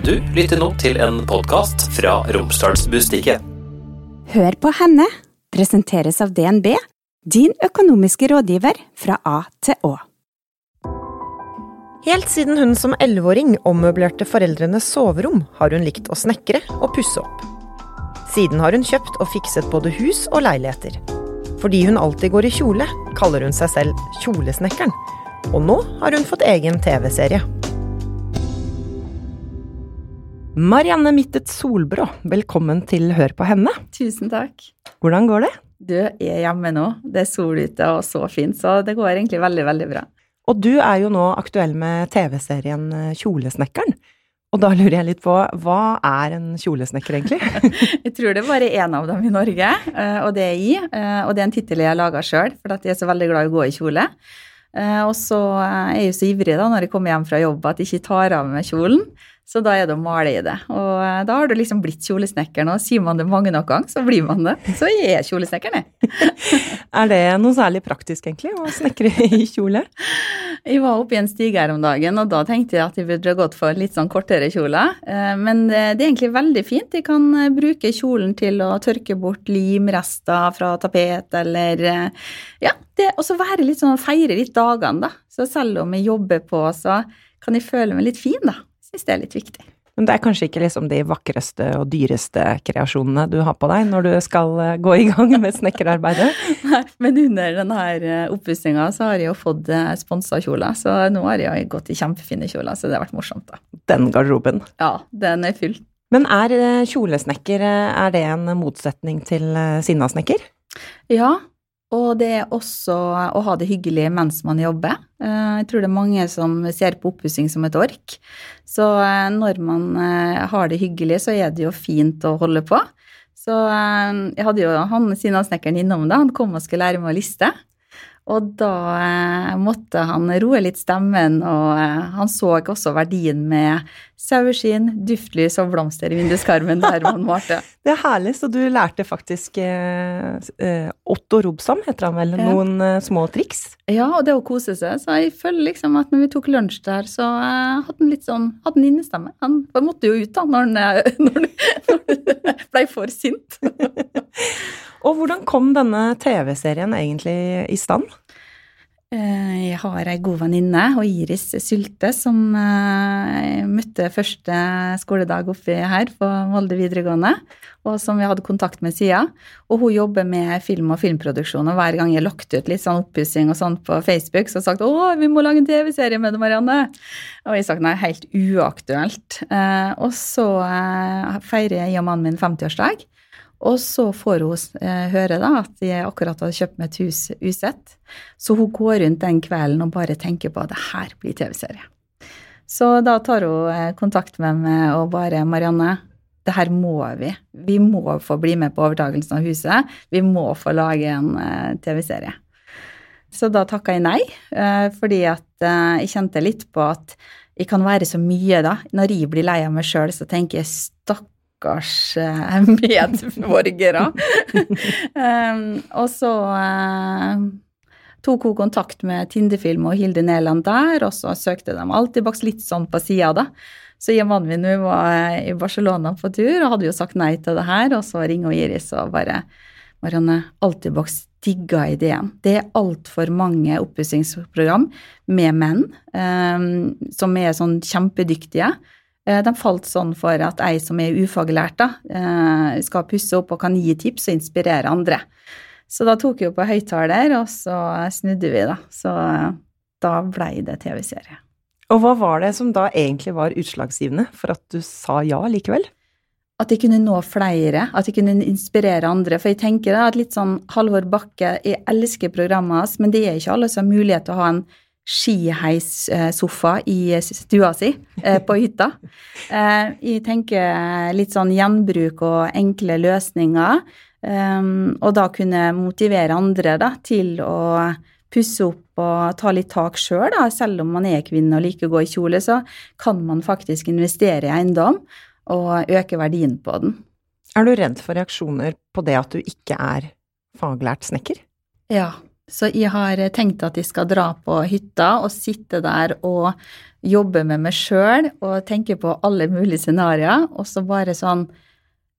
Du lytter nå til en podkast fra Romsdalsbustiket. Hør på henne presenteres av DNB, din økonomiske rådgiver fra A til Å. Helt siden hun som elleveåring ommøblerte foreldrenes soverom, har hun likt å snekre og pusse opp. Siden har hun kjøpt og fikset både hus og leiligheter. Fordi hun alltid går i kjole, kaller hun seg selv Kjolesnekkeren. Og nå har hun fått egen TV-serie. Marianne Mittet Solbrå, velkommen til Hør på henne. Tusen takk. Hvordan går det? Du er hjemme nå. Det er sol ute og så fint, så det går egentlig veldig, veldig bra. Og du er jo nå aktuell med TV-serien eh, Kjolesnekkeren. Og da lurer jeg litt på, hva er en kjolesnekker egentlig? jeg tror det er bare én av dem i Norge, eh, og det er i. Eh, og det er en tittel jeg har laga sjøl, for jeg er så veldig glad i å gå i kjole. Og så er jeg jo så ivrig da når jeg kommer hjem fra jobb at jeg ikke tar av meg kjolen. Så da er det å male i det. Og eh, da har du liksom blitt kjolesnekker og sier man det mange nok ganger, så blir man det. Så jeg er kjolesnekker, jeg. er det noe særlig praktisk, egentlig, å snekre i kjole? Jeg var oppe i en stige her om dagen, og da tenkte jeg at jeg burde gått for litt sånn kortere kjoler. Eh, men det er egentlig veldig fint. Jeg kan eh, bruke kjolen til å tørke bort limrester fra tapet, eller ja, og så være litt sånn feire litt dagene, da. Så selv om jeg jobber på, så kan jeg føle meg litt fin, da syns det er litt viktig. Men det er kanskje ikke liksom de vakreste og dyreste kreasjonene du har på deg når du skal eh, gå i gang med snekkerarbeidet? Nei, men under denne eh, oppussinga så har jeg jo fått eh, sponsa kjoler, så nå har jeg gått i kjempefine kjoler, så det har vært morsomt, da. Den garderoben? Ja, den er fylt. Men er kjolesnekker, er det en motsetning til sinnasnekker? Ja, og det er også å ha det hyggelig mens man jobber. Eh, jeg tror det er mange som ser på oppussing som et ork. Så eh, når man eh, har det hyggelig, så er det jo fint å holde på. Så jeg hadde jo han Sina-snekkeren innom da, han kom og skulle lære meg å liste. Og da eh, måtte han roe litt stemmen, og eh, han så også verdien med saueskinn, duftlys og blomster i vinduskarmen der man malte. det er herlig, så du lærte faktisk eh, eh Otto Robson, heter han vel, ja. noen eh, små triks? Ja, og det å kose seg. Så jeg føler liksom at når vi tok lunsj der, så eh, hadde han litt sånn hadde han innestemme. Han måtte jo ut da når han, når han ble for sint. Og hvordan kom denne TV-serien egentlig i stand? Eh, jeg har ei god venninne, Iris Sylte, som eh, jeg møtte første skoledag oppi her på Molde videregående, og som vi hadde kontakt med siden. Og hun jobber med film og filmproduksjon, og hver gang jeg lagt ut litt sånn oppussing og sånn på Facebook, så har hun sagt 'Å, vi må lage en TV-serie med det, Marianne'. Og jeg har sagt nei, helt uaktuelt. Eh, og så feirer jeg og mannen min 50-årsdag. Og så får hun eh, høre da at jeg akkurat hadde kjøpt meg et hus usett. Så hun går rundt den kvelden og bare tenker på at det her blir TV-serie. Så da tar hun eh, kontakt med meg og bare 'Marianne, det her må vi. Vi må få bli med på overtakelsen av huset. Vi må få lage en eh, TV-serie'. Så da takka jeg nei, fordi at jeg kjente litt på at jeg kan være så mye, da. Når jeg blir lei av meg sjøl, så tenker jeg stakkars eh, medborgere. um, og så uh, tok hun kontakt med Tindefilm og Hilde Næland der, og så søkte de Altibox litt sånn på sida, da. Så jeg og var i Barcelona på tur og hadde jo sagt nei til det her, og så ringer Iris og bare Marianne, Altibox digga ideen. Det er altfor mange oppussingsprogram med menn um, som er sånn kjempedyktige Eh, de falt sånn for at ei som er ufaglært, da, eh, skal pusse opp og kan gi tips og inspirere andre. Så da tok vi jo på høyttaler, og så snudde vi, da. Så eh, da blei det TV-serie. Og hva var det som da egentlig var utslagsgivende for at du sa ja likevel? At jeg kunne nå flere, at jeg kunne inspirere andre. For jeg tenker da at litt sånn Halvor Bakke, jeg elsker programmet hans, men det er ikke alle som har mulighet til å ha en skiheissofa i stua si eh, på hytta. Eh, jeg tenker litt sånn gjenbruk og enkle løsninger. Eh, og da kunne motivere andre da, til å pusse opp og ta litt tak sjøl. Selv om man er kvinne og liker å gå i kjole, så kan man faktisk investere i eiendom og øke verdien på den. Er du redd for reaksjoner på det at du ikke er faglært snekker? Ja, Så jeg har tenkt at jeg skal dra på hytta og sitte der og jobbe med meg sjøl og tenke på alle mulige scenarioer, og så bare sånn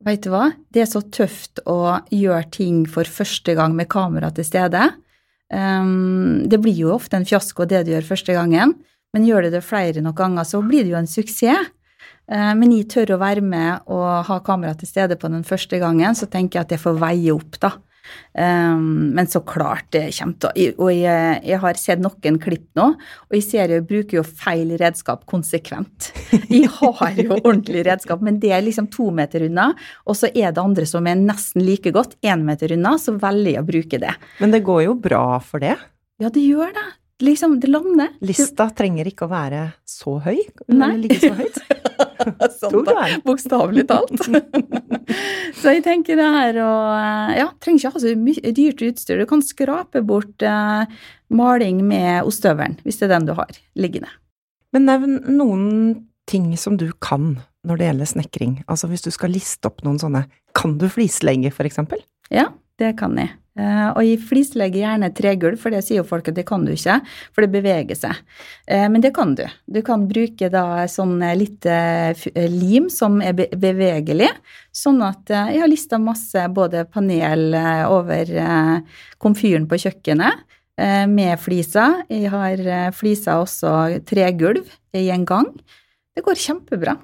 Veit du hva, det er så tøft å gjøre ting for første gang med kamera til stede. Um, det blir jo ofte en fiasko det du gjør første gangen, men gjør du det flere nok ganger, så blir det jo en suksess. Uh, men jeg tør å være med og ha kamera til stede på den første gangen, så tenker jeg at jeg får veie opp, da. Um, men så klart det kommer til Og jeg, jeg, har sett noen klipp nå, og jeg ser jeg bruker jo feil redskap konsekvent. Jeg har jo ordentlig redskap, men det er liksom to meter unna, og så er det andre som er nesten like godt, én meter unna, så velger jeg å bruke det. Men det går jo bra for det? Ja, det gjør det. Liksom, det lander. Lista trenger ikke å være så høy? Nei. Eller ligge så høyt? sånn, da. Bokstavelig talt. så jeg tenker det her å Ja, trenger ikke ha så mye dyrt utstyr. Du kan skrape bort uh, maling med ostehøvelen, hvis det er den du har liggende. Men nevn noen ting som du kan når det gjelder snekring. Altså hvis du skal liste opp noen sånne Kan du flislegge, for eksempel? Ja, det kan jeg. Uh, og flis legger gjerne tregulv, for det sier jo folk at det kan du ikke, for det beveger seg. Uh, men det kan du. Du kan bruke da sånn litt uh, lim som er be bevegelig, sånn at jeg har lista masse både panel over komfyren på kjøkkenet med fliser. Jeg har fliser også tregulv i en gang. Det går kjempebra.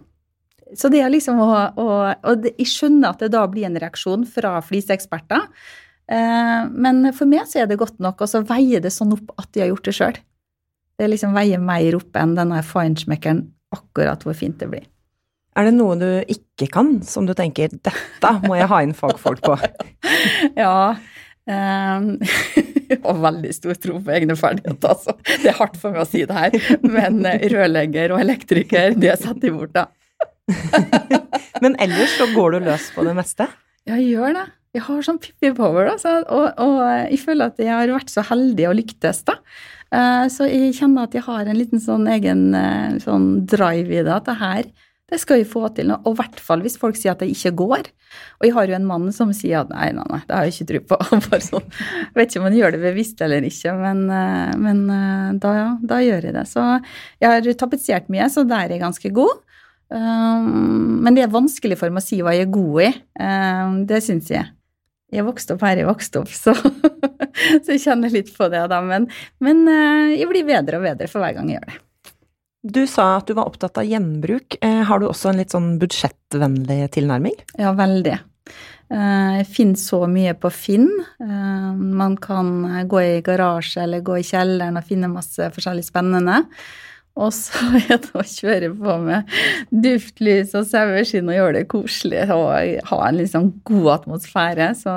Så det er liksom å, å Og jeg skjønner at det da blir en reaksjon fra fliseeksperter. Eh, men for meg så er det godt nok, og så veier det sånn opp at de har gjort det sjøl. Det liksom veier mer opp enn denne feinschmeckeren akkurat hvor fint det blir. Er det noe du ikke kan, som du tenker 'dette må jeg ha inn fagfolk på'? ja. Um, jeg har veldig stor tro på egne ferdigheter, altså. Det er hardt for meg å si det her, men rørlegger og elektriker, det setter jeg bort, da. men ellers så går du løs på det meste? Ja, jeg gjør det jeg har sånn Pippi Power, altså, og, og, jeg føler at jeg har vært så heldig og lyktes, da. Eh, så jeg kjenner at jeg har en liten sånn egen eh, sånn drive i det, at det her det skal jeg få til. Og i hvert fall hvis folk sier at det ikke går. Og jeg har jo en mann som sier at nei, nei, nei, det har jeg ikke tro på. Bare sånn. Jeg vet ikke om han gjør det bevisst eller ikke, men, eh, men da, ja, da gjør jeg det. Så jeg har tapetsert mye, så der er jeg ganske god. men det er vanskelig for meg å si hva jeg er god i. det syns jeg. Jeg vokste opp her jeg vokste opp, så, så jeg kjenner litt på det da. Men, men, eh, jeg blir bedre og bedre for hver gang jeg gjør det. Du sa at du var opptatt av gjenbruk. Eh, har du også en litt sånn budsjettvennlig tilnærming? Ja, veldig. Eh, jeg finner så mye på Finn. Man kan gå i garasje eller gå i kjelleren og finne masse forskjellig spennende. Og så er det å kjøre på med duftlys og saueskinn og gjøre det koselig og ha en liksom god atmosfære. Så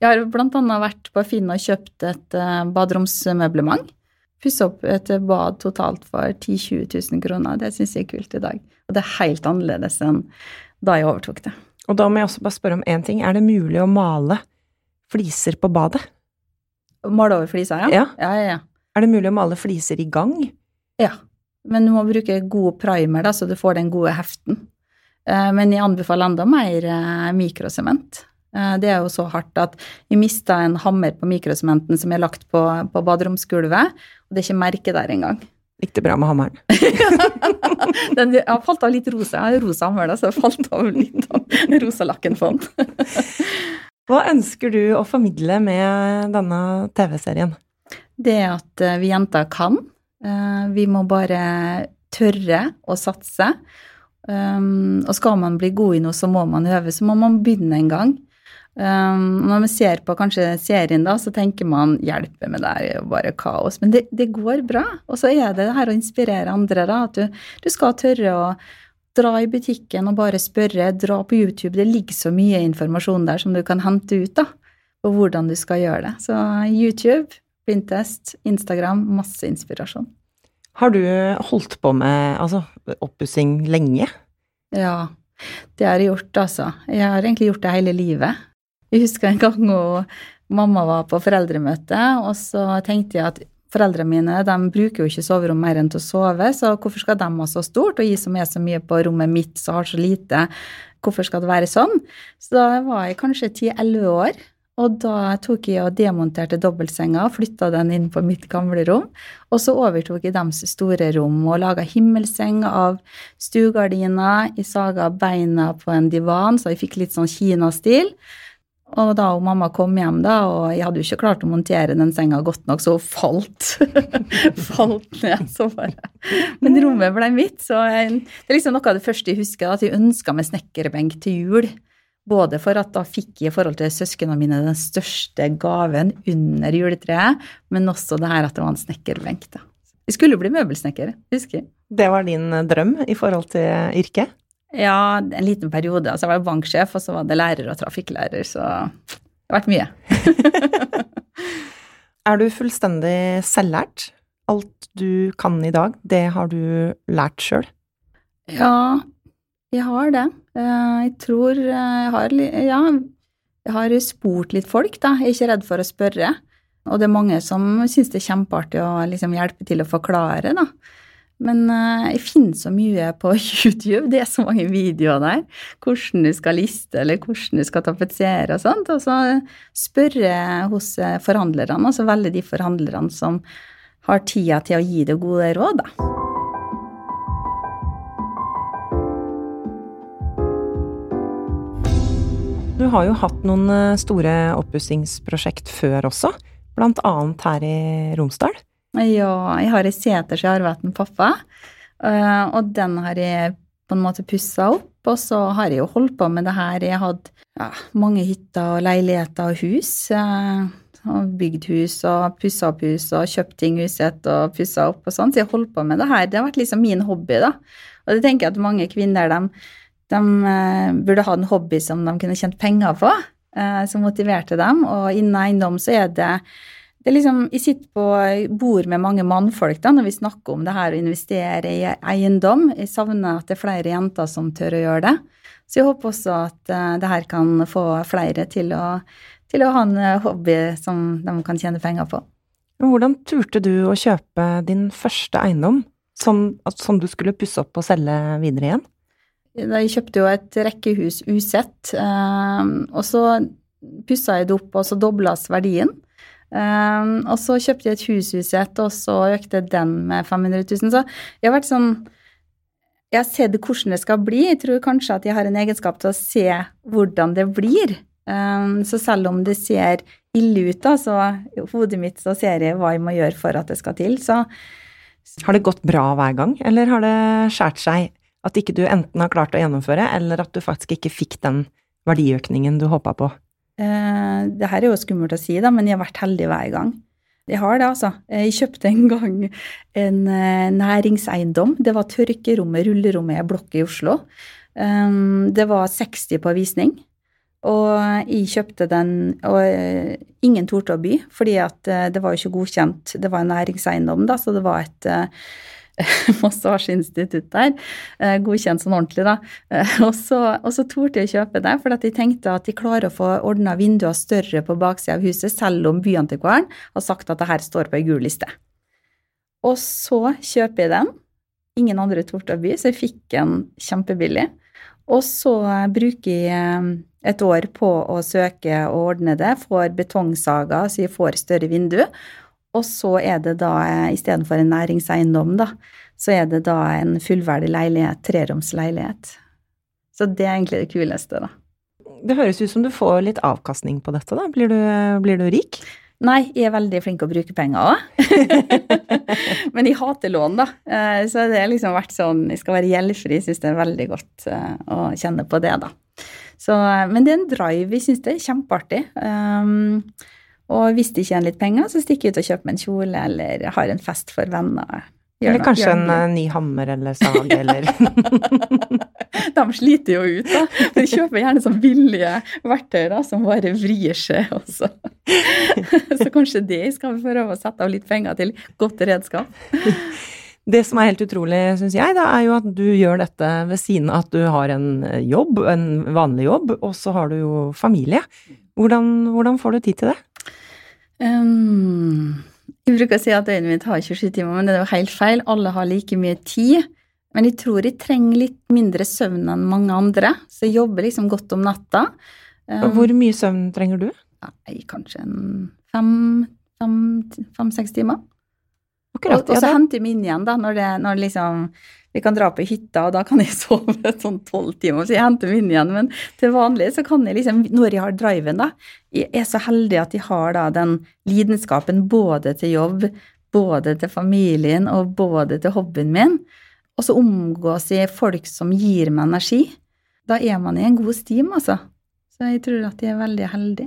jeg har bl.a. vært på Finn og kjøpt et eh, baderomsmøblement. Pusse opp et bad totalt for 10 000-20 000 kroner. Det syns jeg er kult i dag. Og det er helt annerledes enn da jeg overtok det. Og da må jeg også bare spørre om én ting. Er det mulig å male fliser på badet? Male over fliser, ja? Ja. ja, ja, ja. Er det mulig å male fliser i gang? Ja. Men du må bruke god primer, da, så du får den gode heften. Eh, men jeg anbefaler enda mer eh, mikrosement. Eh, det er jo så hardt at vi mista en hammer på mikrosementen som er lagt på, på baderomsgulvet, og det er ikke merke der engang. Gikk det bra med hammeren? den har falt av litt rosa. Jeg har rosa hammer, da, så jeg falt av litt av rosalakken på den. Hva ønsker du å formidle med denne TV-serien? Det at vi jenter kan, vi må bare tørre å satse. Um, og skal man bli god i noe, så må man øve. Så må man begynne en gang. Um, når man ser på kanskje serien, da, så tenker man 'hjelpe med det er jo bare kaos'. Men det, det, går bra. Og så er det det her å inspirere andre, da. At du, du, skal tørre å dra i butikken og bare spørre. Dra på YouTube. Det ligger så mye informasjon der som du kan hente ut, da. På hvordan du skal gjøre det. Så YouTube, Pinterest, Instagram, masse inspirasjon. Har du holdt på med altså, oppussing lenge? Ja, det har jeg gjort, altså. Jeg har egentlig gjort det hele livet. Jeg husker en gang mamma var på foreldremøte, og så tenkte jeg at foreldrene mine de bruker jo ikke soverom mer enn til å sove, så hvorfor skal de ha så stort, og gi som er så mye på rommet mitt som har så lite, hvorfor skal det være sånn? Så da var jeg kanskje 10-11 år, Og da tok jeg og demonterte dobbeltsenga og flytta den inn på mitt gamle rom. Og så overtok jeg deres store rom og laga himmelseng av stuegardiner. Jeg saga beina på en divan, så jeg fikk litt sånn kinastil. Og da og mamma kom hjem, da, og jeg hadde jo ikke klart å montere den senga godt nok, så hun falt. falt ned, så bare. Men rommet ble mitt, så jeg, det er liksom noe av det første jeg husker, at jeg ønska meg snekkerbenk til jul. Både for at da fikk jeg i forhold til søsknene mine den største gaven under juletreet, men også det her at det var en snekkerbenk. da. Jeg skulle bli møbelsnekker, husker jeg. Det var din drøm i forhold til yrket? Ja, en liten periode. Altså, jeg var banksjef, og så var det lærer og trafikklærer, så det har vært mye. er du fullstendig selvlært? Alt du kan i dag, det har du lært sjøl? Ja, jeg har det. Eh, jeg tror eh, jeg har Ja, jeg har spurt litt folk, da. Jeg er ikke redd for å spørre. Og det er mange som syns det er kjempeartig å liksom hjelpe til å forklare, da. Men uh, jeg finner så mye på YouTube, det er så mange videoer der. Hvordan du skal liste, eller hvordan du skal tapetsere og sånt. Og så spørre hos forhandlerne, altså velge de forhandlerne som har tida til å gi deg gode råd, da. Du har jo hatt noen eh, store oppussingsprosjekt før også, blant annet her i Romsdal. Ja, jeg har ei seters i arvet av pappa, eh, og den har jeg på en måte pussa opp. Og så har jeg jo holdt på med det her. Jeg har hatt ja, mange hytter og leiligheter og hus. Eh, og bygd hus og pussa opp hus og kjøpt ting huset og pussa opp og sånn. Så jeg har holdt på med det her. Det har vært liksom min hobby, da. Og det tenker jeg at mange kvinner, de de uh, burde ha en hobby som de kunne tjent penger på, uh, som motiverte dem. Og innen eiendom så er det det er liksom, Jeg sitter på bord med mange mannfolk da, når vi snakker om det her å investere i eiendom. Jeg savner at det er flere jenter som tør å gjøre det. Så jeg håper også at uh, det her kan få flere til å, til å ha en hobby som de kan tjene penger på. Hvordan turte du å kjøpe din første eiendom, som, som du skulle pusse opp og selge videre igjen? Jeg kjøpte jo et rekkehus usett, eh, og så pussa jeg det opp, og så doblas verdien. Eh, og så kjøpte jeg et hus usett, og så økte den med 500 000. Så jeg har vært sånn Jeg har sett hvordan det skal bli. Jeg tror kanskje at jeg har en egenskap til å se hvordan det blir. Eh, så selv om det ser ille ut, da, så i hodet mitt så ser jeg hva jeg må gjøre for at det skal til. Så Har det gått bra hver gang, eller har det skjært seg at ikke du enten har klart å gjennomføre, eller at du faktisk ikke fikk den verdiøkningen du håpa på? Eh, det her er jo skummelt å si, da, men jeg har vært heldig hver gang. Jeg har det, altså. Jeg kjøpte en gang en eh, næringseiendom. Det var tørkerommet, rullerommet i blokk i Oslo. Um, det var 60 på visning. Og jeg kjøpte den, og eh, ingen torde å by, fordi at eh, det var jo ikke godkjent. Det var en næringseiendom, da, så det var et massasjeinstitutt der, eh, godkjent sånn ordentlig, da. Eh, og så, og så torde jeg å kjøpe det, for jeg tenkte at de klarer å få ordna vinduer større på baksida av huset, selv om byantikvaren har sagt at det her står på ei gul liste. Og så kjøper jeg den. Ingen andre torde å by, så jeg fikk den kjempebillig. Og så bruker jeg eh, et år på å søke og ordne det, får betongsaga så jeg får større vindu. Og så er det da, istedenfor en næringseiendom, da, så er det da en fullverdig leilighet, treromsleilighet. Så det er egentlig det kuleste, da. Det høres ut som du får litt avkastning på dette, da. Blir du, blir du rik? Nei, jeg er veldig flink å bruke penger òg. Men jeg hater lån, da. Eh, så det har liksom vært sånn Jeg skal være gjeldfri, jeg syns det er veldig godt eh, å kjenne på det, da. Så, eh, men det er en drive. Vi syns det er kjempeartig. Um, og hvis de tjener litt penger, så stikker jeg ut og kjøper meg en kjole eller har en fest for venner. Gjør eller kanskje en uh, ny hammer eller sag eller De sliter jo ut, da. De kjøper gjerne sånn billige verktøy da, som bare vrir seg også. så kanskje det skal vi prøve å sette av litt penger til godt redskap. Det som er helt utrolig, syns jeg, da, er jo at du gjør dette ved siden av at du har en jobb, en vanlig jobb, og så har du jo familie. Hvordan, hvordan får du tid til det? Um, jeg bruker å si at døgnet mitt har 27 timer, men det er jo helt feil. Alle har like mye tid. Men jeg tror jeg trenger litt mindre søvn enn mange andre, så jeg jobber liksom godt om natta. Um, Hvor mye søvn trenger du? nei, kanskje fem-seks fem, fem, timer. Akkurat, og, og så det- henter meg inn igjen, da, når, det, når liksom vi kan dra på hytta, og da kan jeg sove sånn tolv timer, så jeg henter meg inn igjen. Men til vanlig så kan jeg liksom, når jeg har driven, da Jeg er så heldig at jeg har da den lidenskapen både til jobb, både til familien og både til hobbyen min. Og så omgås jeg folk som gir meg energi. Da er man i en god stim, altså. Så jeg tror at jeg er veldig heldig.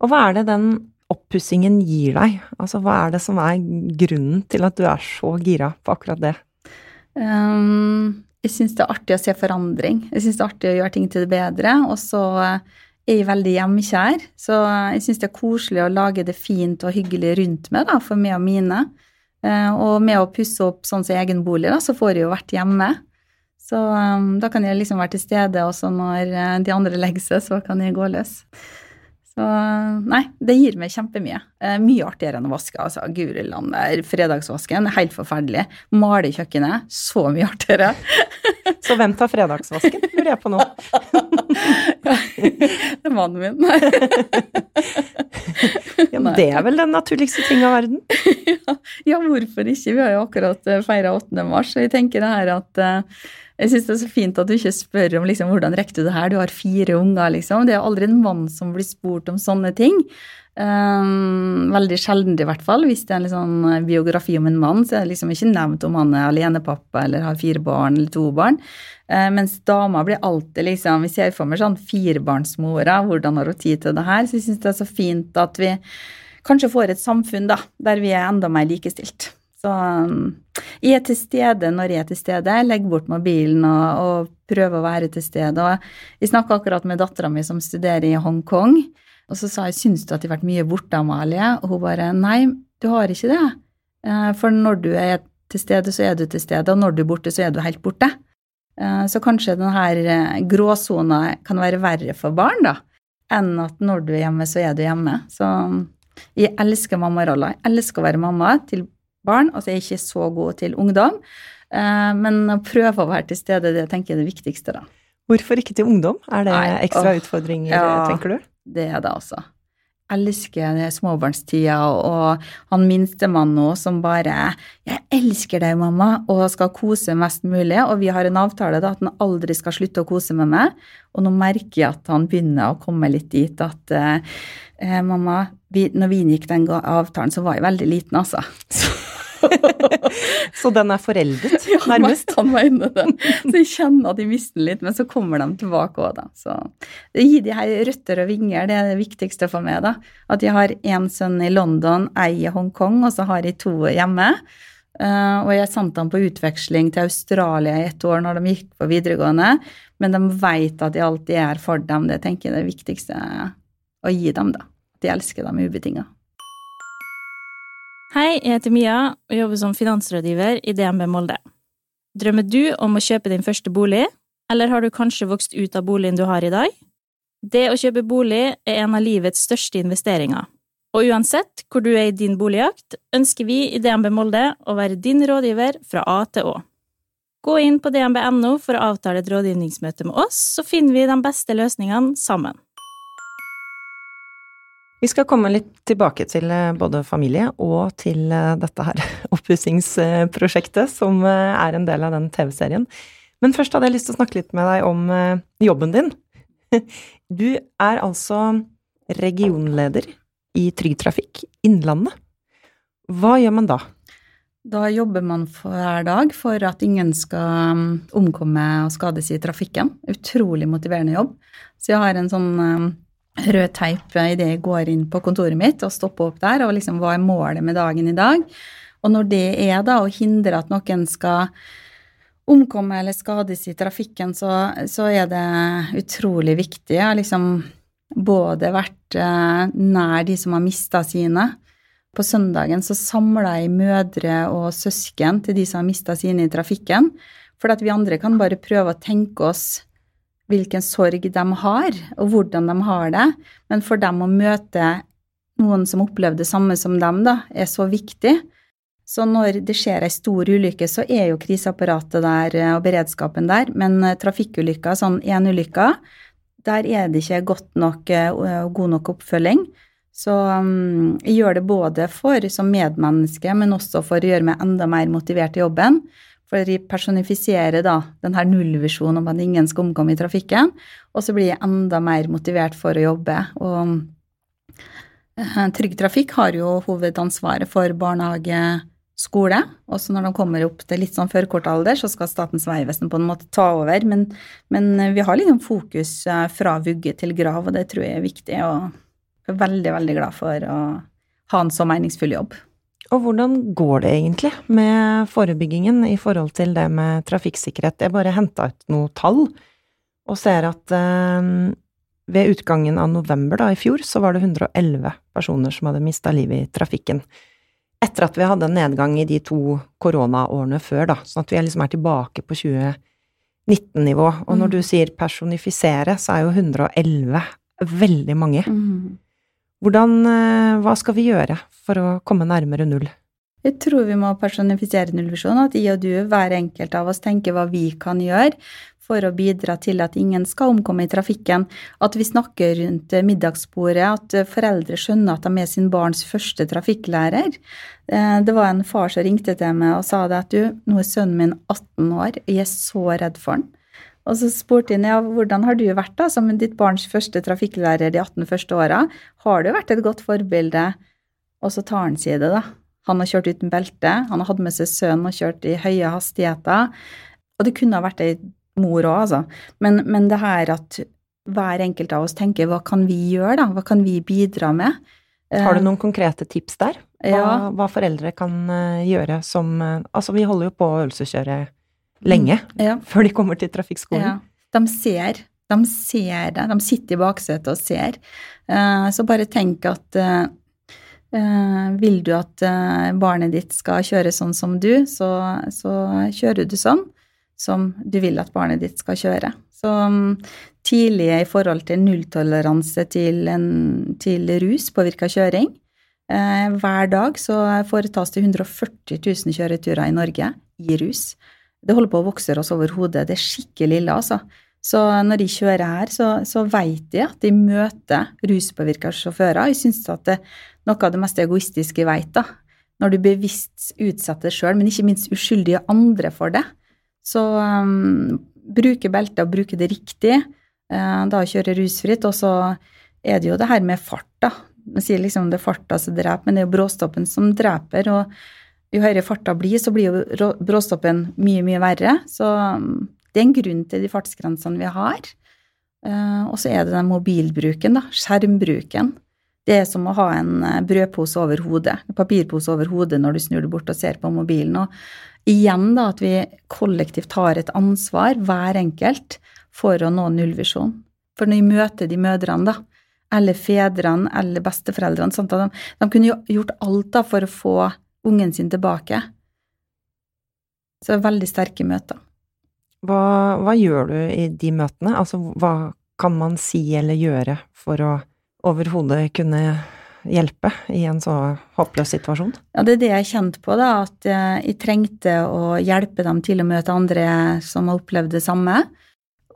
Og hva er det den oppussingen gir deg? Altså, hva er det som er grunnen til at du er så gira på akkurat det? Um, jeg syns det er artig å se forandring. Jeg syns det er artig å gjøre ting til det bedre. Og så eh, er jeg veldig hjemkjær, så jeg syns det er koselig å lage det fint og hyggelig rundt meg da, for meg og mine. Eh, og med å pusse opp sånn som egen bolig, da, så får jeg jo vært hjemme. Så um, da kan jeg liksom være til stede også når eh, de andre legger seg, så kan jeg gå løs. Så nei, det gir meg kjempemye. Eh, mye artigere enn å vaske. altså. Guri land, fredagsvasken helt forferdelig. Male i kjøkkenet, så mye artigere. Så hvem tar fredagsvasken, lurer jeg på nå. det er mannen min. Nei. Ja, det er vel den naturligste ting av verden? ja, hvorfor ikke? Vi har jo akkurat feira 8. mars, og jeg tenker det her at eh, jeg syns det er så fint at du ikke spør om liksom, hvordan rekker du det her, du har fire unger, liksom. Det er aldri en mann som blir spurt om sånne ting. Um, veldig sjelden i hvert fall. Hvis det er en liksom, biografi om en mann, så er det liksom ikke nevnt om han er alenepappa eller har fire barn eller to barn. Uh, mens dama blir alltid liksom Vi ser for meg sånn firebarnsmora, hvordan har hun tid til det her? Så jeg syns det er så fint at vi kanskje får et samfunn da, der vi er enda mer likestilt. Så um, jeg er til stede når jeg er til stede. Jeg legger bort mobilen og, og prøver å være til stede. Og jeg snakka akkurat med dattera mi som studerer i Hongkong. Og så sa jeg syns du at jeg har vært mye borte, Amalie? Og hun bare nei, du har ikke det. Eh, For når du er til stede, så er du til stede, og når du er borte, så er du helt borte. Eh, Så kanskje denne gråsona kan være verre for barn, da, enn at når du er hjemme, så er du hjemme. Så jeg elsker mammarolla. Jeg elsker å være mamma til barn. Altså jeg er ikke så god til ungdom, eh, men å prøve å være til stede, det tenker jeg er det viktigste, da. Hvorfor ikke til ungdom? Er det Nei, ekstra åh, utfordringer, ja. tenker du? Det er det, altså. Elsker småbarnstida, og han minstemann nå som bare 'Jeg elsker deg, mamma', og skal kose mest mulig. Og vi har en avtale da at han aldri skal slutte å kose med meg. Og nå merker jeg at han begynner å komme litt dit at eh, eh, 'Mamma, vi, når vi inngikk den avtalen, så var jeg veldig liten, altså'. Så den er foreldet, Ja, nærmest? han mener det. Så jeg kjenner at jeg mister den litt, men så kommer de tilbake òg, da. Så gi de her røtter og vinger, det er det viktigste for meg, da. At jeg har én sønn i London, ei i Hongkong, og så har jeg to hjemme. Uh, og jeg sendte dem på utveksling til Australia i ett år når de gikk på videregående, men de vet at jeg alltid er for dem. Det tenker jeg er det viktigste å gi dem, da. At jeg elsker dem ubetinga. Hei, jeg heter Mia og jobber som finansrådgiver i DNB Molde. Drømmer du om å kjøpe din første bolig, eller har du kanskje vokst ut av boligen du har i dag? Det å kjøpe bolig er en av livets største investeringer, og uansett hvor du er i din boligjakt, ønsker vi i DNB Molde å være din rådgiver fra A til Å. Gå inn på dnb.no for å avtale et rådgivningsmøte med oss, så finner vi de beste løsningene sammen. Vi skal komme litt tilbake til eh, både familie og til eh, dette her oppussingsprosjektet som eh, er en del av den TV-serien. Men først hadde jeg lyst til å snakke litt med deg om jobben din. Du er altså regionleder i Trygg Trafikk Innlandet. Hva gjør man da? Da jobber man hver dag for at ingen skal um, omkomme og skades i trafikken. Utrolig motiverende jobb. Så jeg har en sånn um, rød teip idet jeg går inn på kontoret mitt og stopper opp der, og liksom hva er målet med dagen i dag? Og når det er da å hindre at noen skal omkomme eller skades i trafikken, så, så er det utrolig viktig. Jeg har liksom både vært eh, nær de som har mista sine. På søndagen så samla jeg mødre og søsken til de som har mista sine i trafikken. For at vi andre kan bare prøve å tenke oss hvilken sorg de har, og hvordan de har det. Men for dem å møte noen som opplever det samme som dem, da, er så viktig. Så når det skjer ei stor ulykke, så er jo kriseapparatet der eh, og beredskapen der. Men eh, trafikkulykker, sånn én ulykke, der er det ikke godt nok og god nok oppfølging. Så um, jeg gjør det både for som medmenneske, men også for å gjøre meg enda mer motivert i jobben. For de personifiserer da den her nullvisjonen om at ingen skal omkomme i trafikken. Og så blir jeg enda mer motivert for å jobbe. Og uh, Trygg Trafikk har jo hovedansvaret for barnehage, skole. Og så når de kommer opp til litt sånn førkortalder, så skal Statens vegvesen på en måte ta over. Men, men vi har liksom fokus uh, fra vugge til grav, og det tror jeg er viktig. Og jeg er veldig, veldig glad for å ha en så meningsfull jobb. Og hvordan går det egentlig med forebyggingen i forhold til det med trafikksikkerhet? Jeg bare henta ut noen tall, og ser at eh, ved utgangen av november da, i fjor, så var det 111 personer som hadde mista livet i trafikken. Etter at vi hadde en nedgang i de to koronaårene før, da, sånn at vi liksom er tilbake på 2019-nivå. Og når mm. du sier personifisere, så er jo 111 veldig mange. Mm. Hvordan, eh, hva skal vi gjøre for å komme nærmere null? Jeg tror vi må personifisere nullvisjonen, at jeg og du, hver enkelt av oss, tenker hva vi kan gjøre for å bidra til at ingen skal omkomme i trafikken. At vi snakker rundt middagsbordet, at foreldre skjønner at de er sin barns første trafikklærer. Eh, det var en far som ringte til meg og sa det at du, nå er sønnen min 18 år, jeg er så redd for han. Og så spurte jeg ja, hvordan har du vært da, som ditt barns første trafikklærer de 18 første åra. Har du vært et godt forbilde? Og så tar han seg det, da. Han har kjørt uten belte, han har hatt med seg sønnen og kjørt i høye hastigheter. Og det kunne ha vært ei mor òg, altså. Men, men, det her at hver enkelt av oss tenker hva kan vi gjøre, da? Hva kan vi bidra med? Har du eh, noen konkrete tips der? Hva, ja. hva foreldre kan eh, gjøre som eh, Altså, vi holder jo på å øvelseskjøre lenge mm, ja. før de kommer til trafikkskolen. Ja. De ser. De ser det. De sitter i baksetet og ser. Uh, så bare tenk at uh, uh, vil du at barnet ditt skal kjøre sånn som du, så, så, kjører du sånn som du vil at barnet ditt skal kjøre. Så um, tidlig i forhold til nulltoleranse til, til ruspåvirka kjøring. hver dag så foretas det 140 000 kjøreturer i Norge i rus. Det holder på å vokse oss over hodet. Det er skikkelig ille, altså. Så når de kjører her, så, så vet de at de møter ruspåvirka sjåfører. Jeg syns at det er noe av det mest egoistiske jeg vet, da. Når du bevisst utsetter deg sjøl, men ikke minst uskyldige andre for det. Så um, bruke beltet og bruke det riktig, uh, da kjøre rusfritt. Og så er det jo det her med fart, da. Man sier liksom det er farta som dreper, men det er jo bråstoppen som dreper. og jo høyere farta blir, så blir jo bråstoppen mye, mye verre. Så um, det er en grunn til de fartsgrensene vi har. Uh, og så er det den mobilbruken, da. Skjermbruken. Det er som å ha en uh, brødpose over hodet, en papirpose over hodet når du snur deg bort og ser på mobilen. Og igjen da at vi kollektivt har et ansvar, hver enkelt, for å nå nullvisjon. For når vi møter de mødrene, da, eller fedrene eller besteforeldrene, sånn de, de kunne jo gjort alt da for å få ungen sin tilbake. Så veldig sterke møter. Hva, hva, gjør du i de møtene? Altså, hva kan man si eller gjøre for å overhodet kunne hjelpe i en så håpløs situasjon? Ja, det er det jeg kjente på, da, at jeg trengte å hjelpe dem til å møte andre som har opplevd det samme.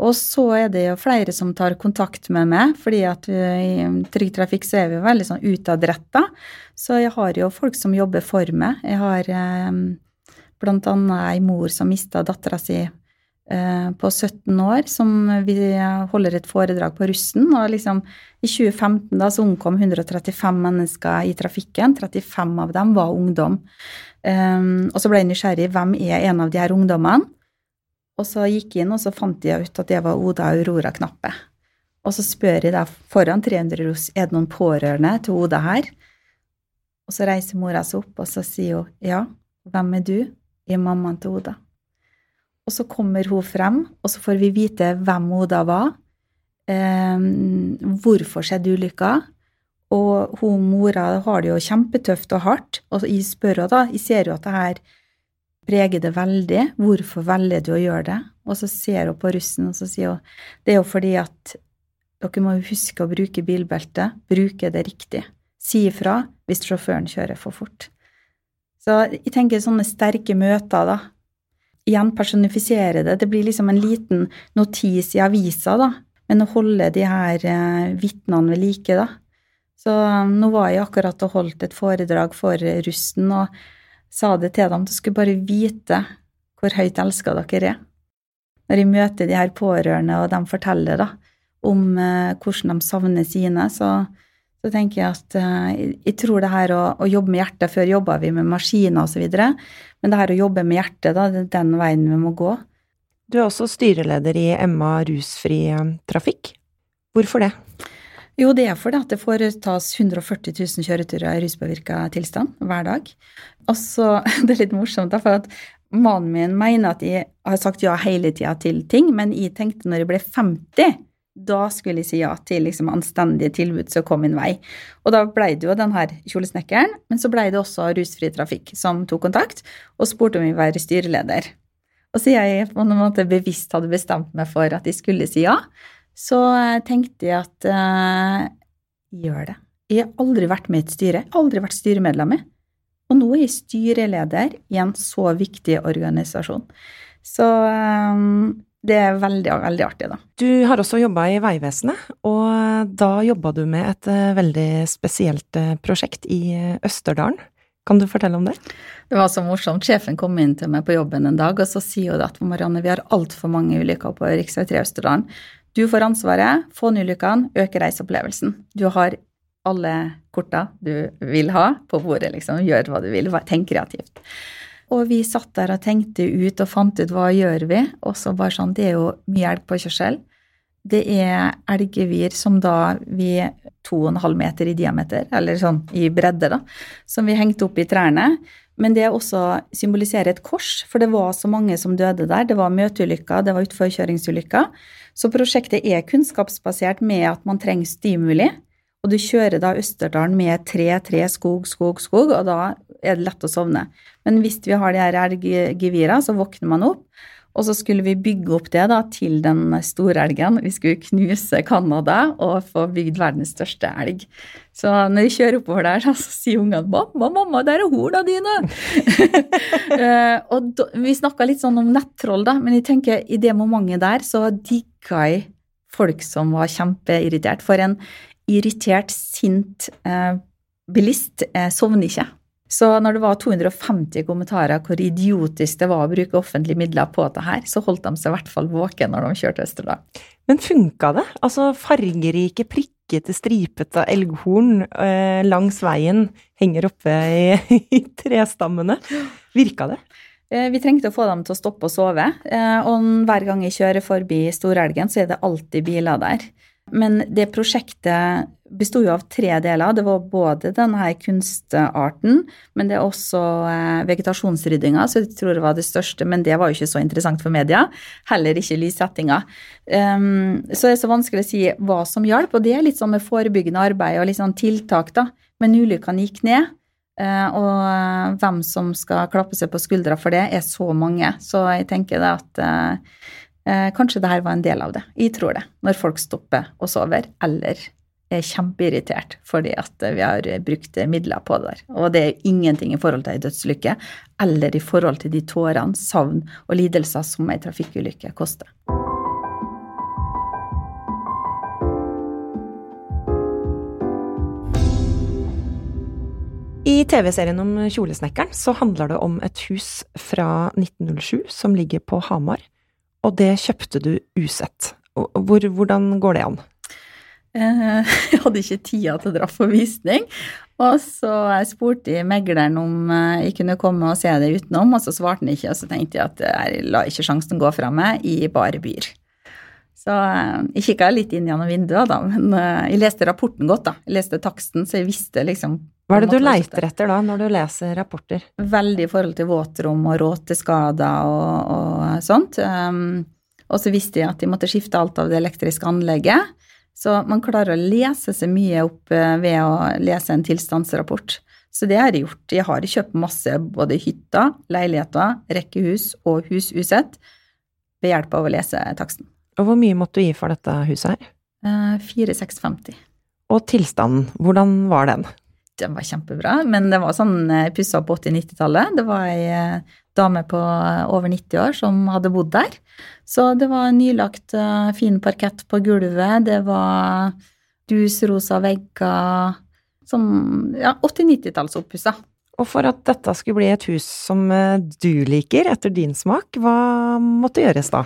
Og så er det jo flere som tar kontakt med meg, fordi at i Trygg Trafikk så er vi jo veldig sånn utadretta. Så jeg har jo folk som jobber for meg. Jeg har eh, blant annet ei mor som mista dattera si eh, på 17 år, som vi holder et foredrag på Russen. Og liksom i 2015 da så omkom 135 mennesker i trafikken. 35 av dem var ungdom. Um, og så ble jeg nysgjerrig hvem er en av de her ungdommene. Og så gikk jeg inn, og så fant jeg ut at det var Oda Aurora Knappe. Og så spør jeg da foran 300 ros er det noen pårørende til Oda her. Og så reiser mora seg opp, og så sier hun ja, hvem er du? Jeg er mammaen til Oda. Og så kommer hun frem, og så får vi vite hvem Oda var, eh, hvorfor skjedde ulykka. Og hun mora har det jo kjempetøft og hardt, og jeg spør henne da, jeg ser jo at det her preger det veldig. Hvorfor velger du å gjøre det? Og så ser hun på russen, og så sier hun det er jo fordi at dere må huske å bruke bilbelte, bruke det riktig. Si ifra hvis sjåføren kjører for fort. Så jeg tenker sånne sterke møter, da. Igjen personifisere det. Det blir liksom en liten notis i avisa, da. Men å holde de her eh, vitnene ved like, da. Så um, nå var jeg akkurat og holdt et foredrag for russen og sa det til dem. Du skulle bare vite hvor høyt elska dere er. Når jeg møter de her pårørende, og de forteller da, om eh, hvordan de savner sine, så, så tenker jeg at eh, jeg tror det her å, å jobbe med hjertet Før jobba vi med maskiner osv., men det her å jobbe med hjertet, da, det er den veien vi må gå. Du er også styreleder i Emma rusfri eh, trafikk. Hvorfor det? Jo, det er fordi at det foretas 140 000 kjøreturer i ruspåvirka tilstand hver dag. Og så, Det er litt morsomt, da, for at mannen min mener at jeg har sagt ja hele tida til ting, men jeg tenkte når jeg ble 50, da skulle jeg si ja til liksom anstendige tilbud som kom min vei. Og da ble det jo den her kjolesnekkeren, men så ble det også Rusfri Trafikk som tok kontakt og spurte om jeg var styreleder. Og siden jeg på en måte bevisst hadde bestemt meg for at jeg skulle si ja, så eh, tenkte jeg at uh, gjør det. Jeg har aldri vært med i et styre, aldri vært styremedlem i. Og nå er jeg styreleder i en så viktig organisasjon. Så um, det er veldig, veldig artig, da. Du har også jobba i Vegvesenet, og da jobba du med et uh, veldig spesielt uh, prosjekt i Østerdalen. Kan du fortelle om det? Det var så morsomt. Sjefen kom inn til meg på jobben en dag, og så sier hun at Marianne, vi har altfor mange ulykker på rv. 3 Østerdalen. Du får ansvaret, få ned ulykkene, øke reiseopplevelsen. Du har alle korta du vil ha på bordet, liksom. Gjør hva du vil, tenk kreativt. Og vi satt der og tenkte ut og fant ut hva gjør vi, og så bare sånn, det er jo mye elgpåkjørsel. Det er elggevir som da vi to og en halv meter i diameter, eller sånn i bredde, da, som vi hengte opp i trærne. Men det også symboliserer et kors, for det var så mange som døde der. Det var møteulykker, det var utforkjøringsulykker. Så prosjektet er kunnskapsbasert med at man trenger stimuli. Og du kjører da Østerdalen med tre, tre, skog, skog, skog, og da er det lett å sovne. Men hvis vi har de her elggevira, så våkner man opp. Og så skulle vi bygge opp det da til den store elgen. Vi skulle knuse Canada og få bygd verdens største elg. Så når vi kjører oppover der, så sier ungene 'mamma, mamma, der er horna dine'. uh, og da, vi snakka litt sånn om nettroll, da, men jeg tenker i det momentet der så digga jeg folk som var kjempeirritert. For en irritert, sint uh, bilist uh, sovner ikke. Så når det var 250 kommentarer hvor idiotisk det var å bruke offentlige midler på det her, så holdt de seg i hvert fall våken når de kjørte Østerdal. Men funka det? Altså fargerike, prikkete, stripete elghorn eh, langs veien henger oppe i, i trestammene. Virka det? Eh, vi trengte å få dem til å stoppe og sove, eh, og hver gang jeg kjører forbi Storelgen, så er det alltid biler der. Men det prosjektet besto jo av tre deler. Det var både denne kunstarten, men det er også eh, vegetasjonsryddinga, så jeg tror det var det største. Men det var jo ikke så interessant for media. Heller ikke lyssettinga. Um, så det er så vanskelig å si hva som hjalp, og det er litt sånn med forebyggende arbeid og litt sånn tiltak, da. Men ulykkene gikk ned. Uh, og hvem som skal klappe seg på skuldra for det, er så mange. Så jeg tenker det at Eh, kanskje det her var en del av det. Jeg tror det. Når folk stopper og sover, eller er kjempeirritert fordi at vi har brukt midler på det der. Og det er ingenting i forhold til ei dødslykke eller i forhold til de tårene, savn og lidelser som ei trafikkulykke koster. I TV-serien om Kjolesnekkeren så handler det om et hus fra 1907 som ligger på Hamar og det kjøpte du usett. Hvor, hvordan går det an? Eh, jeg hadde ikke tida til å dra på visning, og så jeg spurte megleren om eh, jeg kunne komme og se det utenom, og så svarte han ikke, og så tenkte jeg at jeg la ikke sjansen gå fra meg, i bare byr. Så eh, jeg kikka litt inn gjennom vinduet, da, men jeg leste rapporten godt, da. Jeg leste taksten, så jeg visste liksom hva er det du leiter etter da, når du leser rapporter? Veldig i forhold til våtrom og råteskader og, og sånt. Um, og så visste jeg at de måtte skifte alt av det elektriske anlegget. Så man klarer å lese seg mye opp eh, ved å lese en tilstandsrapport. Så det har jeg gjort. Jeg har kjøpt masse både hytter, leiligheter, rekkehus og hus usett ved hjelp av å lese taksten. Og hvor mye måtte du gi for dette huset her? Uh, 4650. Og tilstanden, hvordan var den? Det var kjempebra. Men det var sånn jeg pussa opp 80-90-tallet. Det var ei eh, dame på over 90 år som hadde bodd der. Så det var nylagt fin parkett på gulvet. Det var dusrosa vegger. Sånn ja, 80-90-tallsoppussa. Og for at dette skulle bli et hus som eh, du liker, etter din smak, hva måtte gjøres da?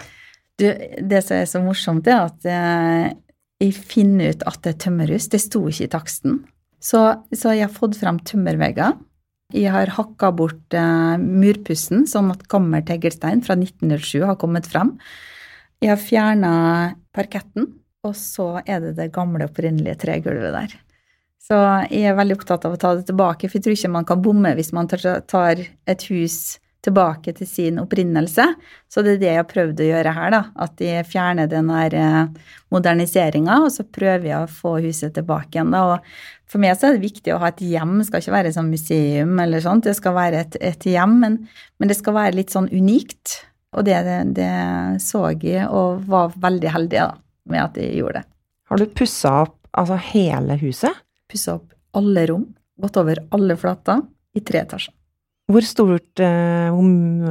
Du, det som er så morsomt, er at eh, jeg finner ut at det er tømmerhus. Det sto ikke i taksten. Så, så jeg har fått frem tømmervegger. Jeg har hakka bort eh, murpussen, sånn at gammel teglstein fra 1907 har kommet frem. Jeg har fjerna parketten, og så er det det gamle, opprinnelige tregulvet der. Så jeg er veldig opptatt av å ta det tilbake, for jeg tror ikke man kan bomme hvis man tar et hus tilbake til sin opprinnelse. Så det er det jeg har prøvd å gjøre her, da. At de fjerner den der eh, moderniseringa, og så prøver jeg å få huset tilbake igjen, da. Og for meg så er det viktig å ha et hjem, det skal ikke være sånn museum eller sånt. Det skal være et, et hjem, men, men, det skal være litt sånn unikt. Og det, det så jeg, og var veldig heldig da, med at jeg gjorde det. Har du pussa opp altså hele huset? Pussa opp alle rom. Gått over alle flater i tre etasjer. Hvor stort eh,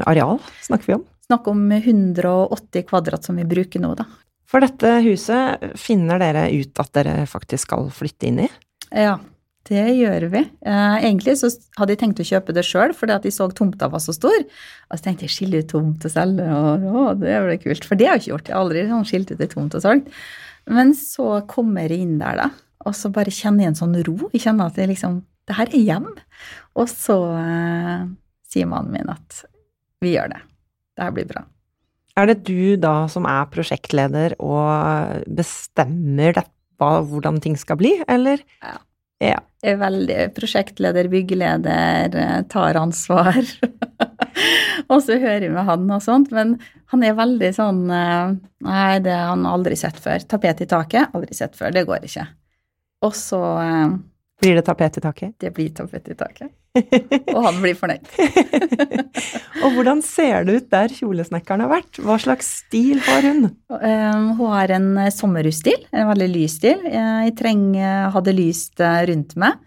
areal snakker vi om? Snakk om 180 kvadrat som vi bruker nå, da. For dette huset finner dere ut at dere faktisk skal flytte inn i? Ja, det gjør vi. Eh, egentlig så hadde jeg tenkt å kjøpe det sjøl, fordi at jeg så tomta var så stor. Og så tenkte jeg skille ut tomt og selge, og å, det ble kult. For det har jeg ikke gjort. Jeg har aldri sånn skilt ut ei tomt og solgt. Men så kommer jeg inn der, da, og så bare kjenner jeg en sånn ro. Jeg kjenner at det liksom det her er hjem. Og så eh, sier mannen min at vi gjør det. Det her blir bra. Er det du da som er prosjektleder og bestemmer dette, hvordan ting skal bli, eller? Ja. ja. Jeg er veldig prosjektleder, byggeleder, eh, tar ansvar. og så hører jeg med han og sånt, men han er veldig sånn eh, Nei, det har han aldri sett før. Tapet i taket, aldri sett før. Det går ikke. Og så eh, blir det tapet i taket? Det blir tapet i taket. Og han blir fornøyd. og hvordan ser det ut der kjolesnekkeren har vært? Hva slags stil har hun? Um, hun har en eh, sommerhusstil, en veldig lys stil. Jeg trenger, hadde lyst eh, rundt meg.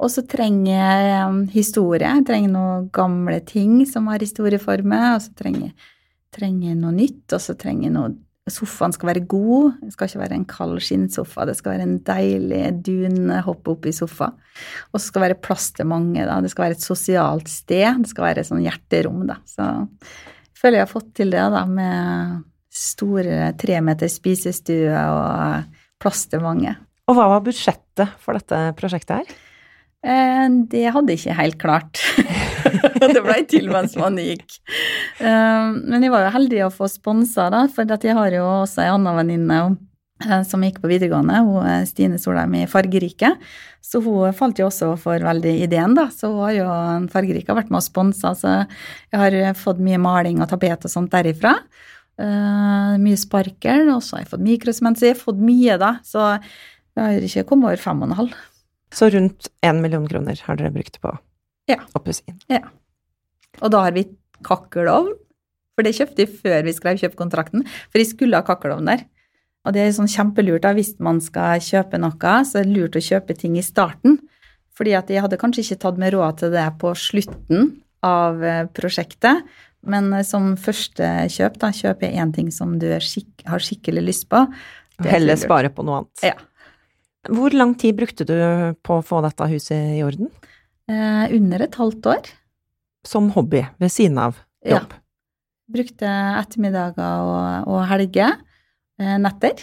Og så trenger jeg um, historie. Jeg trenger noen gamle ting som har historie for meg. Og så trenger jeg noe nytt, og så trenger jeg noe Sofaen skal være god. Det skal ikke være en kald skinnsofa. Det skal være en deilig dunhopp oppi sofa. Og så skal det være plass til mange. Da. Det skal være et sosialt sted. Det skal være et sånn hjerterom. Da. Så jeg føler jeg har fått til det da, med store tremeters spisestue og plass til mange. Og hva var budsjettet for dette prosjektet her? Eh, det hadde jeg ikke helt klart. det blei til mens man gikk. Eh, men jeg var jo heldig å få sponsa, da, for jeg har jo også ei anna venninne eh, som gikk på videregående, hun Stine Solheim i Fargerike. Så hun falt jo også for veldig ideen, da. Så hun har jo Fargerike har vært med og sponsa, så jeg har fått mye maling og tapet og sånt derifra. Uh, mye sparkel, og så har jeg fått mikrosement, så jeg har fått mye, da. Så jeg har ikke kommet over fem og en halv. Så rundt én million kroner har dere brukt på ja. oppussingen? Ja. Og da har vi kakkelovn, for det kjøpte vi før vi skrev kjøpekontrakten, for jeg skulle ha kakkelovn der. Og det er sånn kjempelurt da, hvis man skal kjøpe noe, så er det lurt å kjøpe ting i starten. Fordi at jeg hadde kanskje ikke tatt med råd til det på slutten av eh, prosjektet, men eh, som første kjøp, da kjøper jeg én ting som du skik har skikkelig lyst på. Og heller spare på noe annet. Ja. Hvor lang tid brukte du på å få dette huset i orden? Eh, under et halvt år. Som hobby, ved siden av jobb? Ja. Brukte ettermiddager og, og helger. Eh, netter.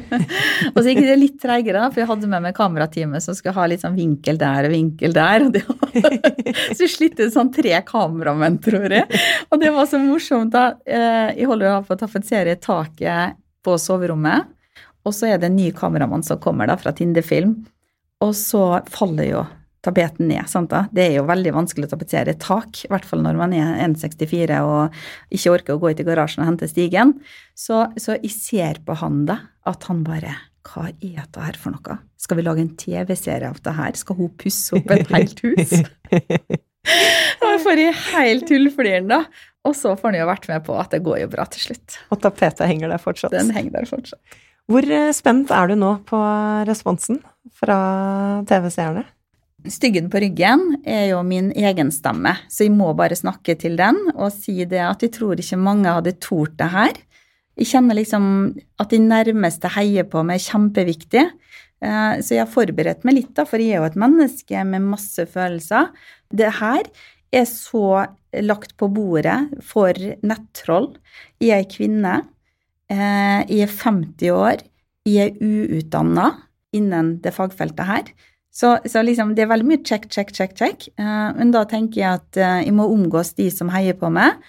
og så gikk det litt treigere, for jeg hadde med meg kamerateamet som skulle ha litt sånn vinkel der og vinkel der. Og det så jeg slitte sånn tre kameramenn, tror jeg. Og det var så morsomt. da. Eh, jeg holder på å tapetsere taket på soverommet. Og så er det en ny kameramann som kommer da fra Tindefilm, og så faller jo tapeten ned. Sant da? Det er jo veldig vanskelig å tapetsere et tak, i hvert fall når man er 1,64 og ikke orker å gå ut i garasjen og hente stigen. Så, så jeg ser på han da, at han bare Hva er dette her for noe? Skal vi lage en TV-serie av det her? Skal hun pusse opp et helt hus? Da får i helt tullfliren, da. Og så får han jo vært med på at det går jo bra til slutt. Og tapetet henger der fortsatt? Den henger der fortsatt. Hvor eh, spent er du nå på responsen fra TV-seerne? Styggen på ryggen er jo min egen stemme, så jeg må bare snakke til den og si det at jeg tror ikke mange hadde tort det her. Jeg kjenner liksom at de nærmeste heier på meg er kjempeviktig. Eh, så jeg har forberedt meg litt, da, for jeg er jo et menneske med masse følelser. Det her er så lagt på bordet for nettroll. Jeg er kvinne. Eh, jeg er 50 år. Jeg er uutdanna innen det fagfeltet her. Så, så liksom, det er veldig mye check, check, check, check. Uh, men da tenker jeg at uh, jeg må omgås de som heier på meg.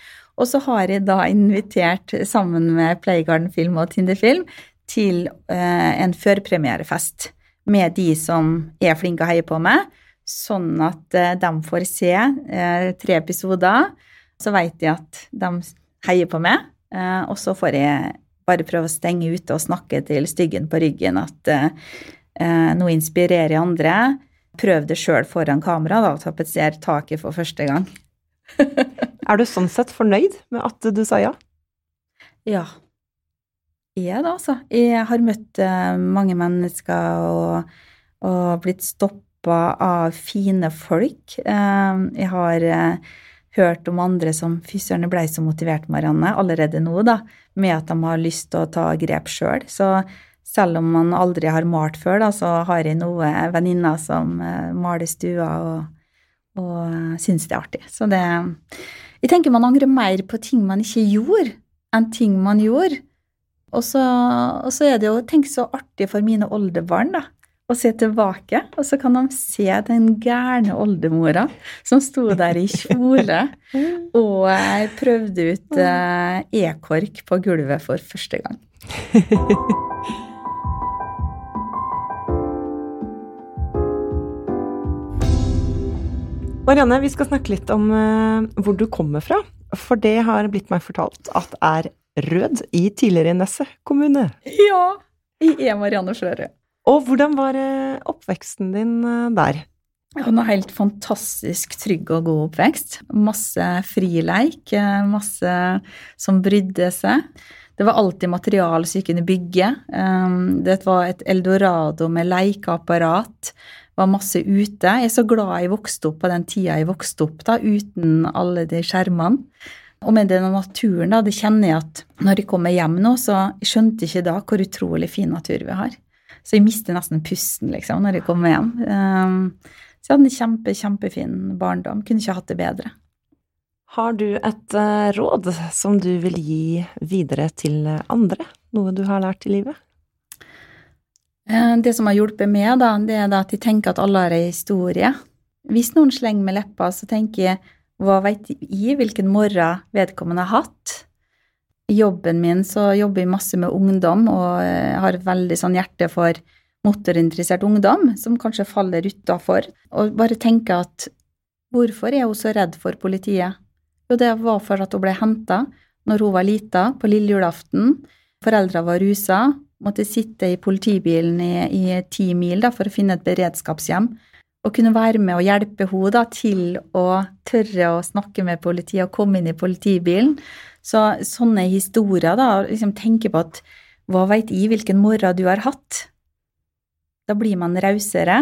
Og så har jeg da invitert, sammen med Playgarden Film og Tinderfilm, til uh, en førpremierefest med de som er flinke og heier på meg, sånn at de får se tre episoder. Så vet de at de heier på meg, og så får jeg bare prøve å stenge ute og snakke til styggen på ryggen at nå inspirerer andre. Prøv det sjøl foran kamera, da, og tapetser taket for første gang. er du sånn sett fornøyd med at du sa ja? Ja. Jeg er det, altså. Jeg har møtt uh, mange mennesker og, og blitt stoppa av fine folk. Uh, jeg har hørt om andre som Fy søren, jeg blei så motivert, Marianne, allerede nå, da, med at de har lyst til å ta grep sjøl. Så selv om man aldri har malt før, da, så har jeg noen venninner som uh, maler stua og, og uh, syns det er artig. Så det Jeg tenker man angrer mer på ting man ikke gjorde, enn ting man gjorde. Og så, og så er det jo Tenk så artig for mine oldebarn, da. Å se tilbake, og så kan de se den gærne oldemora som sto der i kjole og prøvde ut e-kork på gulvet for første gang. Marianne, vi skal snakke litt om uh, hvor du kommer fra. For det har blitt meg fortalt at er Rød i tidligere Nesset kommune. Ja, jeg er Marianne Sjørød. Og hvordan var uh, oppveksten din uh, der? En helt fantastisk trygg og god oppvekst. Masse frileik, masse som brydde seg. Det var alltid materiale som vi kunne bygge. Det var et eldorado med lekeapparat var masse ute. Jeg er så glad jeg vokste opp på den tida jeg vokste opp, da, uten alle de skjermene. Og med den naturen, da, det kjenner jeg at når jeg kommer hjem nå, så skjønte jeg ikke da hvor utrolig fin natur vi har. Så jeg mister nesten pusten, liksom, når jeg kommer hjem. Um, så jeg hadde en kjempe, kjempefin barndom. Kunne ikke hatt det bedre. Har du et uh, råd som du vil gi videre til andre? Noe du har lært i livet? Eh, det som har hjulpet meg, da, det er at jeg tenker at alle har en historie. Hvis noen slenger med leppa, så tenker jeg hva veit jeg hvilken morgen vedkommende har hatt? I jobben min så jobber jeg masse med ungdom og har har veldig sånn hjerte for motorinteressert ungdom som kanskje faller utafor. Og bare tenker at hvorfor er hun så redd for politiet? Jo, det var for at hun ble henta når hun var lita, på lille julaften. Foreldra var rusa, måtte sitte i politibilen i, i ti mil da, for å finne et beredskapshjem. Og kunne være med og hjelpe henne til å tørre å snakke med politiet og komme inn i politibilen. Så sånne historier, da, liksom tenke på at hva veit jeg hvilken morgen du har hatt? Da blir man rausere,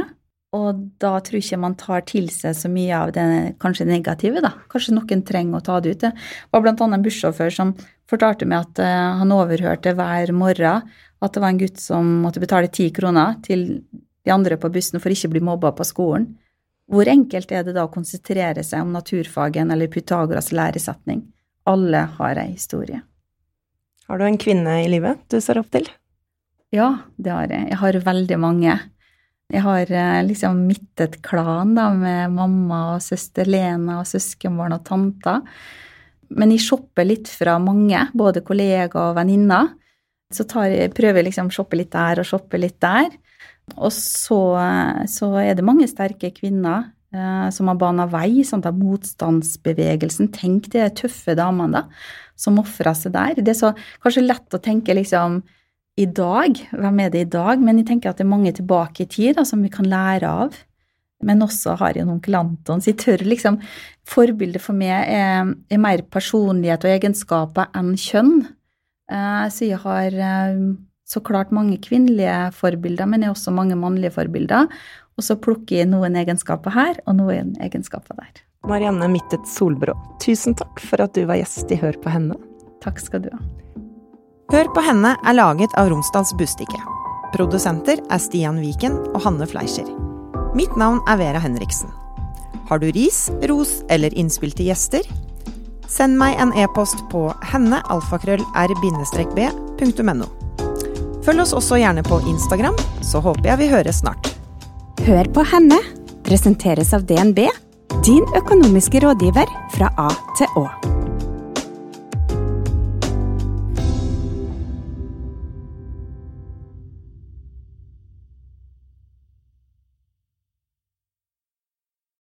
og da tror jeg ikke man tar til seg så mye av det kanskje negative, da. Kanskje noen trenger å ta det ut. Det var blant annet en bussjåfør som fortalte meg at uh, han overhørte hver morgen at det var en gutt som måtte betale ti kroner til de andre på bussen for ikke å bli mobba på skolen. Hvor enkelt er det da å konsentrere seg om naturfagen eller Pythagoras læresetning? Alle har ei historie. Har du en kvinne i livet du ser opp til? Ja, det har jeg. Jeg har veldig mange. Jeg har eh, liksom mitt et klan da, med mamma og søster Lena og søskenbarn og tanter. Men jeg shopper litt fra mange, både kollegaer og venninner. Så tar, prøver liksom shoppe litt der og shoppe litt der. Og så, så er det mange sterke kvinner eh, som har bana vei sånn at motstandsbevegelsen. Tenk de tøffe damene da, som ofrer seg der. Det er så kanskje lett å tenke liksom i dag, hvem er det i dag? Men jeg tenker at det er mange tilbake i tid da, som vi kan lære av. Men også har jeg en onkel Anton, så jeg tør liksom Forbildet for meg er, er mer personlighet og egenskaper enn kjønn. Eh, så jeg har eh, så klart mange kvinnelige forbilder, men jeg har også mange mannlige forbilder. Og så plukker jeg noen egenskaper her og noen egenskaper der. Marianne Mittet Solbrå, tusen takk for at du var gjest i Hør på henne. Takk skal du ha. Hør på henne er laget av Romsdals Bustikke. Produsenter er Stian Viken og Hanne Fleischer. Mitt navn er Vera Henriksen. Har du ris, ros eller innspill til gjester? Send meg en e-post på hennealfakrøll-r-b.no. Følg oss også gjerne på Instagram, så håper jeg vi høres snart. Hør på henne presenteres av DNB, din økonomiske rådgiver fra A til Å.